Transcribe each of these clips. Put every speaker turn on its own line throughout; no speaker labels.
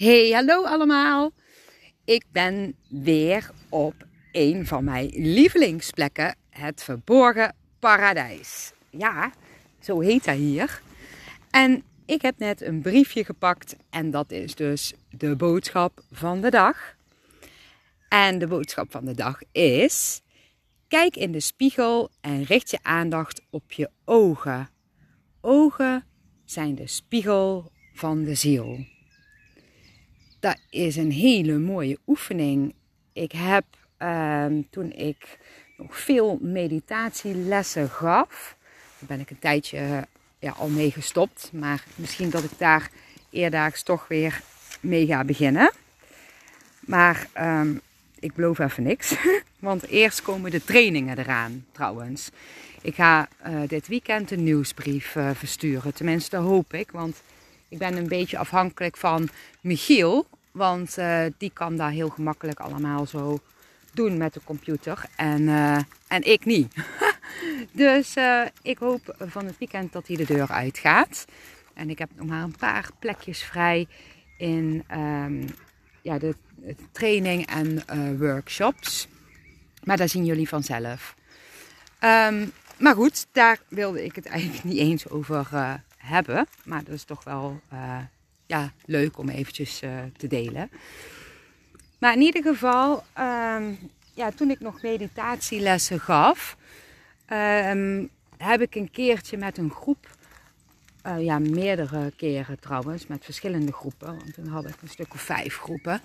Hey, hallo allemaal. Ik ben weer op een van mijn lievelingsplekken, het Verborgen Paradijs. Ja, zo heet dat hier. En ik heb net een briefje gepakt en dat is dus de boodschap van de dag. En de boodschap van de dag is: kijk in de spiegel en richt je aandacht op je ogen. Ogen zijn de spiegel van de ziel. Dat is een hele mooie oefening. Ik heb ehm, toen ik nog veel meditatielessen gaf, daar ben ik een tijdje ja, al mee gestopt. Maar misschien dat ik daar eerdaags toch weer mee ga beginnen. Maar ehm, ik beloof even niks. Want eerst komen de trainingen eraan trouwens. Ik ga uh, dit weekend een nieuwsbrief uh, versturen. Tenminste, hoop ik. Want ik ben een beetje afhankelijk van Michiel. Want uh, die kan daar heel gemakkelijk allemaal zo doen met de computer. En, en ik niet. dus ik hoop van het weekend dat hij de deur uitgaat. En ik heb nog maar een paar plekjes vrij in um, ja, de, training en workshops. Maar daar zien jullie vanzelf. Um, maar goed, daar wilde ik het eigenlijk niet eens over hebben. Maar dat is toch wel uh, ja, leuk om eventjes uh, te delen. Maar in ieder geval, um, ja, toen ik nog meditatielessen gaf, um, heb ik een keertje met een groep, ja, meerdere keren trouwens, met verschillende groepen, want toen had ik een stuk of vijf groepen,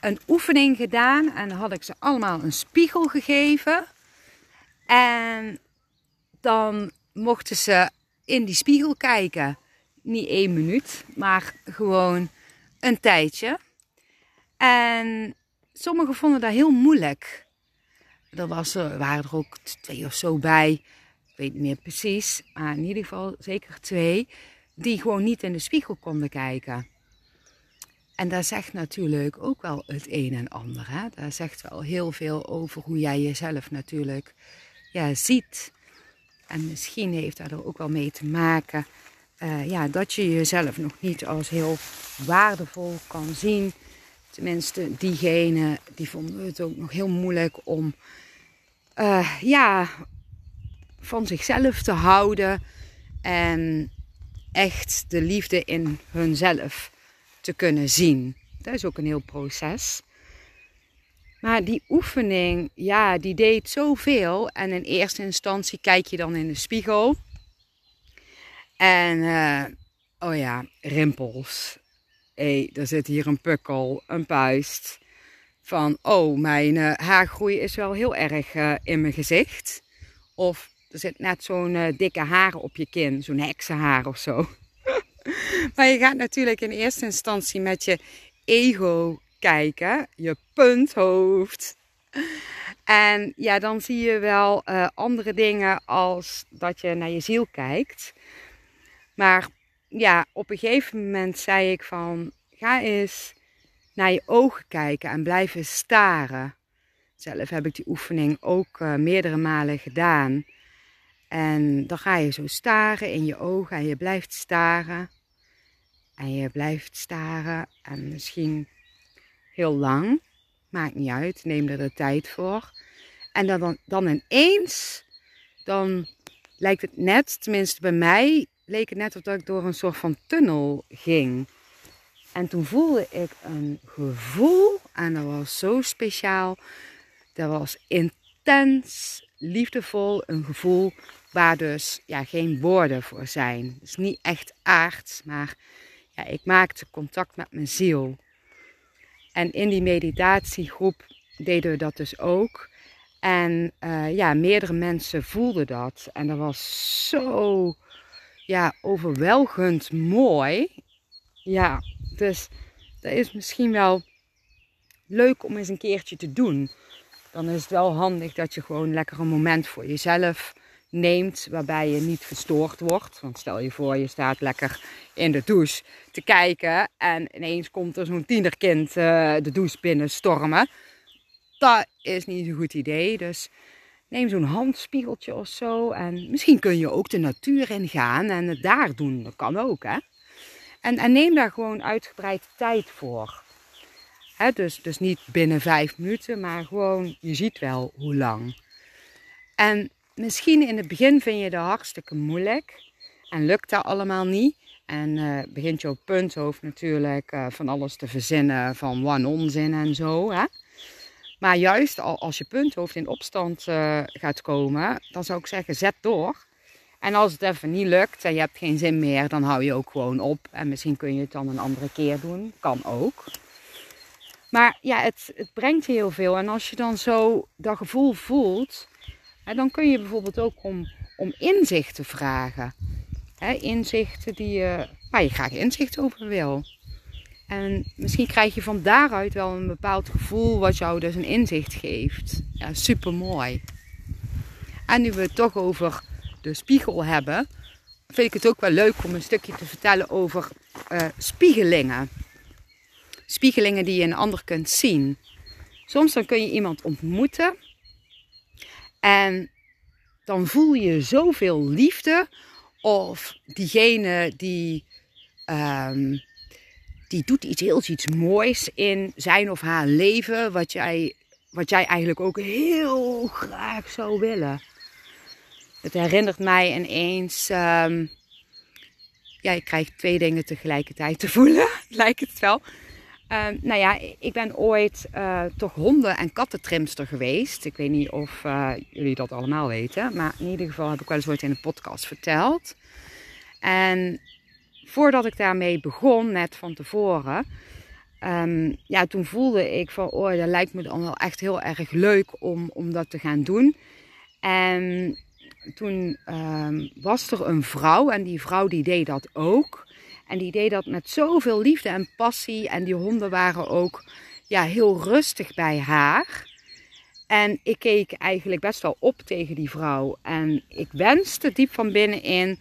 een oefening gedaan en had ik ze allemaal een spiegel gegeven. En dan mochten ze in die spiegel kijken. Niet één minuut, maar gewoon een tijdje. En sommigen vonden dat heel moeilijk. Er was, waren er ook twee of zo bij, ik weet niet meer precies, maar in ieder geval zeker twee, die gewoon niet in de spiegel konden kijken. En dat zegt natuurlijk ook wel het een en ander. Hè? Dat zegt wel heel veel over hoe jij jezelf natuurlijk ja, ziet. En misschien heeft dat er ook wel mee te maken uh, ja, dat je jezelf nog niet als heel waardevol kan zien. Tenminste, diegenen die vonden het ook nog heel moeilijk om uh, ja, van zichzelf te houden. En echt de liefde in hunzelf te kunnen zien. Dat is ook een heel proces. Maar die oefening, ja, die deed zoveel. En in eerste instantie kijk je dan in de spiegel. En, uh, oh ja, rimpels. Hé, hey, er zit hier een pukkel, een puist. Van, oh, mijn uh, haargroei is wel heel erg uh, in mijn gezicht. Of er zit net zo'n dikke haar op je kin, zo'n heksenhaar of zo. maar je gaat natuurlijk in eerste instantie met je ego kijken, je punthoofd. En ja, dan zie je wel uh, andere dingen als dat je naar je ziel kijkt. Maar ja, op een gegeven moment zei ik van, ga eens naar je ogen kijken en blijven staren. Zelf heb ik die oefening ook uh, meerdere malen gedaan. En dan ga je zo staren in je ogen en je blijft staren. En je blijft staren en misschien heel lang. Maakt niet uit, neem er de tijd voor. En dan, dan ineens, dan lijkt het net, tenminste bij mij, leek het net alsof ik door een soort van tunnel ging. En toen voelde ik een gevoel en dat was zo speciaal. Dat was intens, liefdevol, een gevoel waar dus ja, geen woorden voor zijn. Is niet echt aards, maar ja, ik maakte contact met mijn ziel. En in die meditatiegroep deden we dat dus ook. En uh, ja, meerdere mensen voelden dat. En dat was zo ja, overweldigend mooi. Ja, dus dat is misschien wel leuk om eens een keertje te doen. Dan is het wel handig dat je gewoon lekker een moment voor jezelf neemt waarbij je niet gestoord wordt. Want stel je voor, je staat lekker in de douche te kijken en ineens komt er zo'n tienerkind uh, de douche binnen stormen. Dat is niet een goed idee. Dus neem zo'n handspiegeltje of zo. En misschien kun je ook de natuur in gaan en het daar doen. Dat kan ook, hè. En, en neem daar gewoon uitgebreid tijd voor. dus, dus niet binnen vijf minuten, maar gewoon, je ziet wel hoe lang. En misschien in het begin vind je dat hartstikke moeilijk en lukt dat allemaal niet. En uh, begint je op punthoofd natuurlijk uh, van alles te verzinnen van one onzin en zo. Hè? Maar juist als je punthoofd in opstand uh, gaat komen, dan zou ik zeggen zet door. En als het even niet lukt en je hebt geen zin meer, dan hou je ook gewoon op. En misschien kun je het dan een andere keer doen. Kan ook. Maar ja, het, het brengt heel veel. En als je dan zo dat gevoel voelt, hè, dan kun je bijvoorbeeld ook om, om inzichten vragen. Inzichten die je, waar je graag inzicht over wil. En misschien krijg je van daaruit wel een bepaald gevoel wat jou dus een inzicht geeft. Ja, super mooi. En nu we het toch over de spiegel hebben, vind ik het ook wel leuk om een stukje te vertellen over uh, spiegelingen. Spiegelingen die je een ander kunt zien. Soms dan kun je iemand ontmoeten en dan voel je zoveel liefde of diegene die, um, die doet iets heel iets moois in zijn of haar leven wat jij, wat jij eigenlijk ook heel graag zou willen. Het herinnert mij ineens. Um, ja, ik krijg twee dingen tegelijkertijd te voelen, lijkt het wel. Um, nou ja, ik ben ooit uh, toch honden- en kattentrimster geweest. Ik weet niet of uh, jullie dat allemaal weten. Maar in ieder geval heb ik wel eens ooit in een podcast verteld. En voordat ik daarmee begon, net van tevoren... Um, ja, toen voelde ik van, oh, dat lijkt me dan wel echt heel erg leuk om, om dat te gaan doen. En toen um, was er een vrouw en die vrouw die deed dat ook. En die deed dat met zoveel liefde en passie. En die honden waren ook ja, heel rustig bij haar. En ik keek eigenlijk best wel op tegen die vrouw. En ik wenste diep van binnenin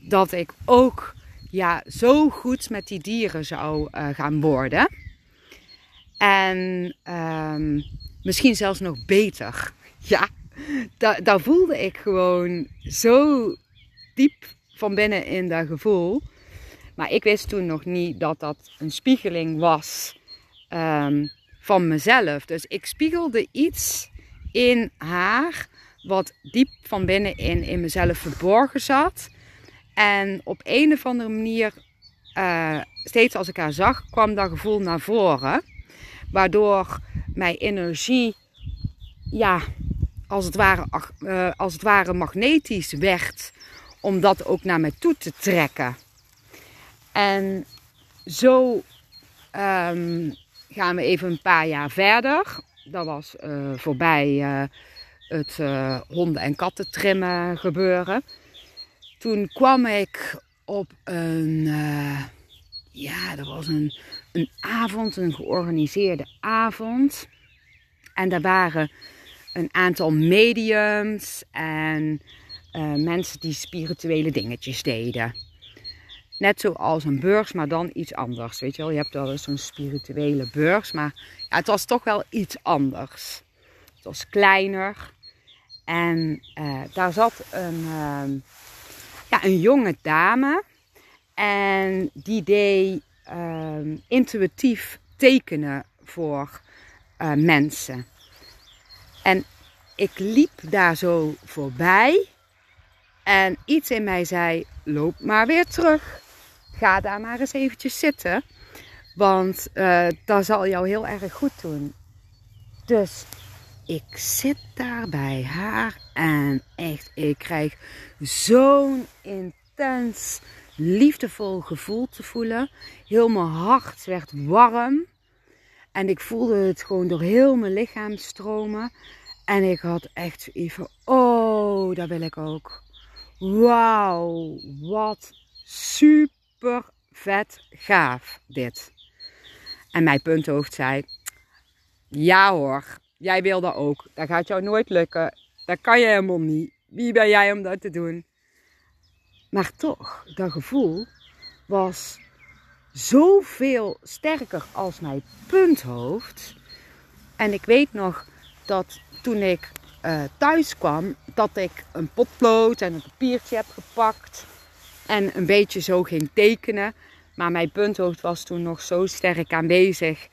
dat ik ook ja, zo goed met die dieren zou uh, gaan worden. En um, misschien zelfs nog beter. Ja, daar voelde ik gewoon zo diep van binnen in dat gevoel. Maar ik wist toen nog niet dat dat een spiegeling was um, van mezelf. Dus ik spiegelde iets in haar wat diep van binnenin in mezelf verborgen zat. En op een of andere manier, uh, steeds als ik haar zag, kwam dat gevoel naar voren. Waardoor mijn energie, ja, als het ware, uh, als het ware magnetisch werd. Om dat ook naar mij toe te trekken. En zo um, gaan we even een paar jaar verder. Dat was uh, voorbij uh, het uh, honden- en katten trimmen gebeuren. Toen kwam ik op een, ja, dat was een, een avond, een georganiseerde avond. En daar waren een aantal mediums en mensen die spirituele dingetjes deden. Net zoals een beurs, maar dan iets anders. Weet je wel, je hebt wel eens zo'n spirituele beurs, maar ja, het was toch wel iets anders. Het was kleiner. En uh, daar zat een, uh, ja, een jonge dame. En die deed uh, intuïtief tekenen voor uh, mensen. En ik liep daar zo voorbij. En iets in mij zei: loop maar weer terug ga daar maar eens eventjes zitten. Want uh, dat zal jou heel erg goed doen. Dus ik zit daar bij haar en echt, ik krijg zo'n intens, liefdevol gevoel te voelen. Heel mijn hart werd warm. En ik voelde het gewoon door heel mijn lichaam stromen. En ik had echt even, oh, dat wil ik ook. Wauw, wat super super vet gaaf dit. En mijn punthoofd zei, ja hoor, jij wil dat ook. Dat gaat jou nooit lukken. Dat kan je helemaal niet. Wie ben jij om dat te doen? Maar toch, dat gevoel was zoveel sterker als mijn punthoofd. En ik weet nog dat toen ik uh, thuis kwam, dat ik een potlood en een papiertje heb gepakt en een beetje zo ging tekenen. Maar mijn punthoofd was toen nog zo sterk aanwezig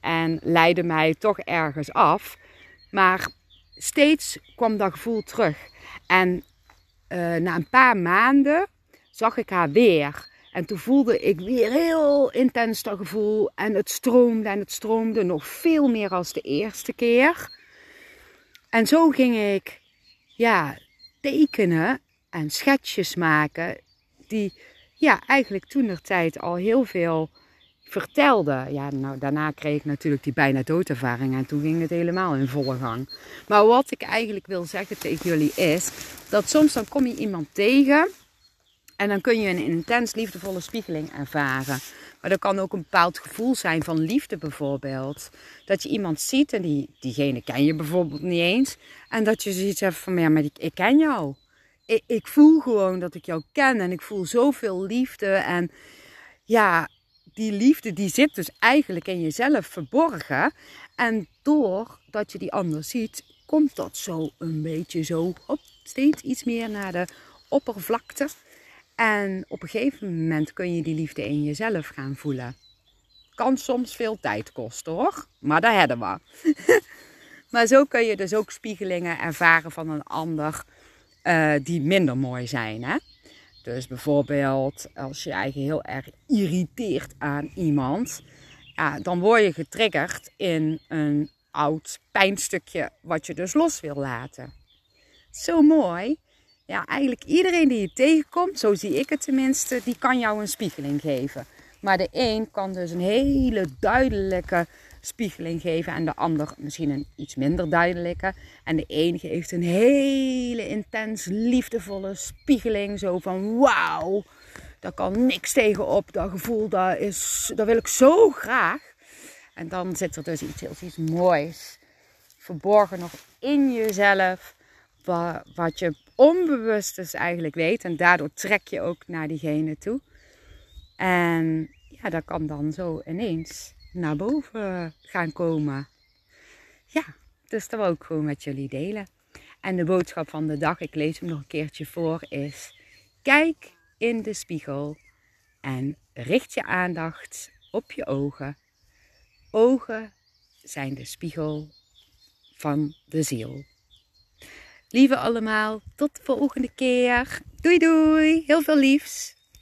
en leidde mij toch ergens af. Maar steeds kwam dat gevoel terug. En uh, na een paar maanden zag ik haar weer. En toen voelde ik weer heel intens dat gevoel. En het stroomde en het stroomde nog veel meer als de eerste keer. En zo ging ik ja, tekenen en schetsjes maken. Die ja, eigenlijk toen de tijd al heel veel vertelde. Ja, nou, daarna kreeg ik natuurlijk die bijna doodervaring en toen ging het helemaal in volle gang. Maar wat ik eigenlijk wil zeggen tegen jullie is dat soms dan kom je iemand tegen en dan kun je een intens liefdevolle spiegeling ervaren. Maar dat kan ook een bepaald gevoel zijn van liefde bijvoorbeeld. Dat je iemand ziet en die, diegene ken je bijvoorbeeld niet eens. En dat je zoiets hebt van, ja, maar ik, ik ken jou. Ik, ik voel gewoon dat ik jou ken en ik voel zoveel liefde. En ja, die liefde die zit dus eigenlijk in jezelf verborgen. En doordat je die ander ziet, komt dat zo een beetje zo op, steeds iets meer naar de oppervlakte. En op een gegeven moment kun je die liefde in jezelf gaan voelen. Kan soms veel tijd kosten hoor, maar daar hebben we. maar zo kun je dus ook spiegelingen ervaren van een ander uh, die minder mooi zijn. Hè? Dus bijvoorbeeld als je eigen heel erg irriteert aan iemand, ja, dan word je getriggerd in een oud pijnstukje wat je dus los wil laten. Zo mooi. Ja, eigenlijk iedereen die je tegenkomt, zo zie ik het tenminste, die kan jou een spiegeling geven. Maar de een kan dus een hele duidelijke spiegeling geven en de ander misschien een iets minder duidelijke. En de een geeft een hele intens liefdevolle spiegeling, zo van wauw, daar kan niks tegenop. Dat gevoel, dat, is, dat wil ik zo graag. En dan zit er dus iets heel iets moois verborgen nog in jezelf, wat, wat je onbewust dus eigenlijk weet. En daardoor trek je ook naar diegene toe. En ja, dat kan dan zo ineens naar boven gaan komen. Ja, dus dat wil ik gewoon met jullie delen. En de boodschap van de dag, ik lees hem nog een keertje voor, is: kijk in de spiegel en richt je aandacht op je ogen. Ogen zijn de spiegel van de ziel. Lieve allemaal, tot de volgende keer. Doei doei, heel veel liefs.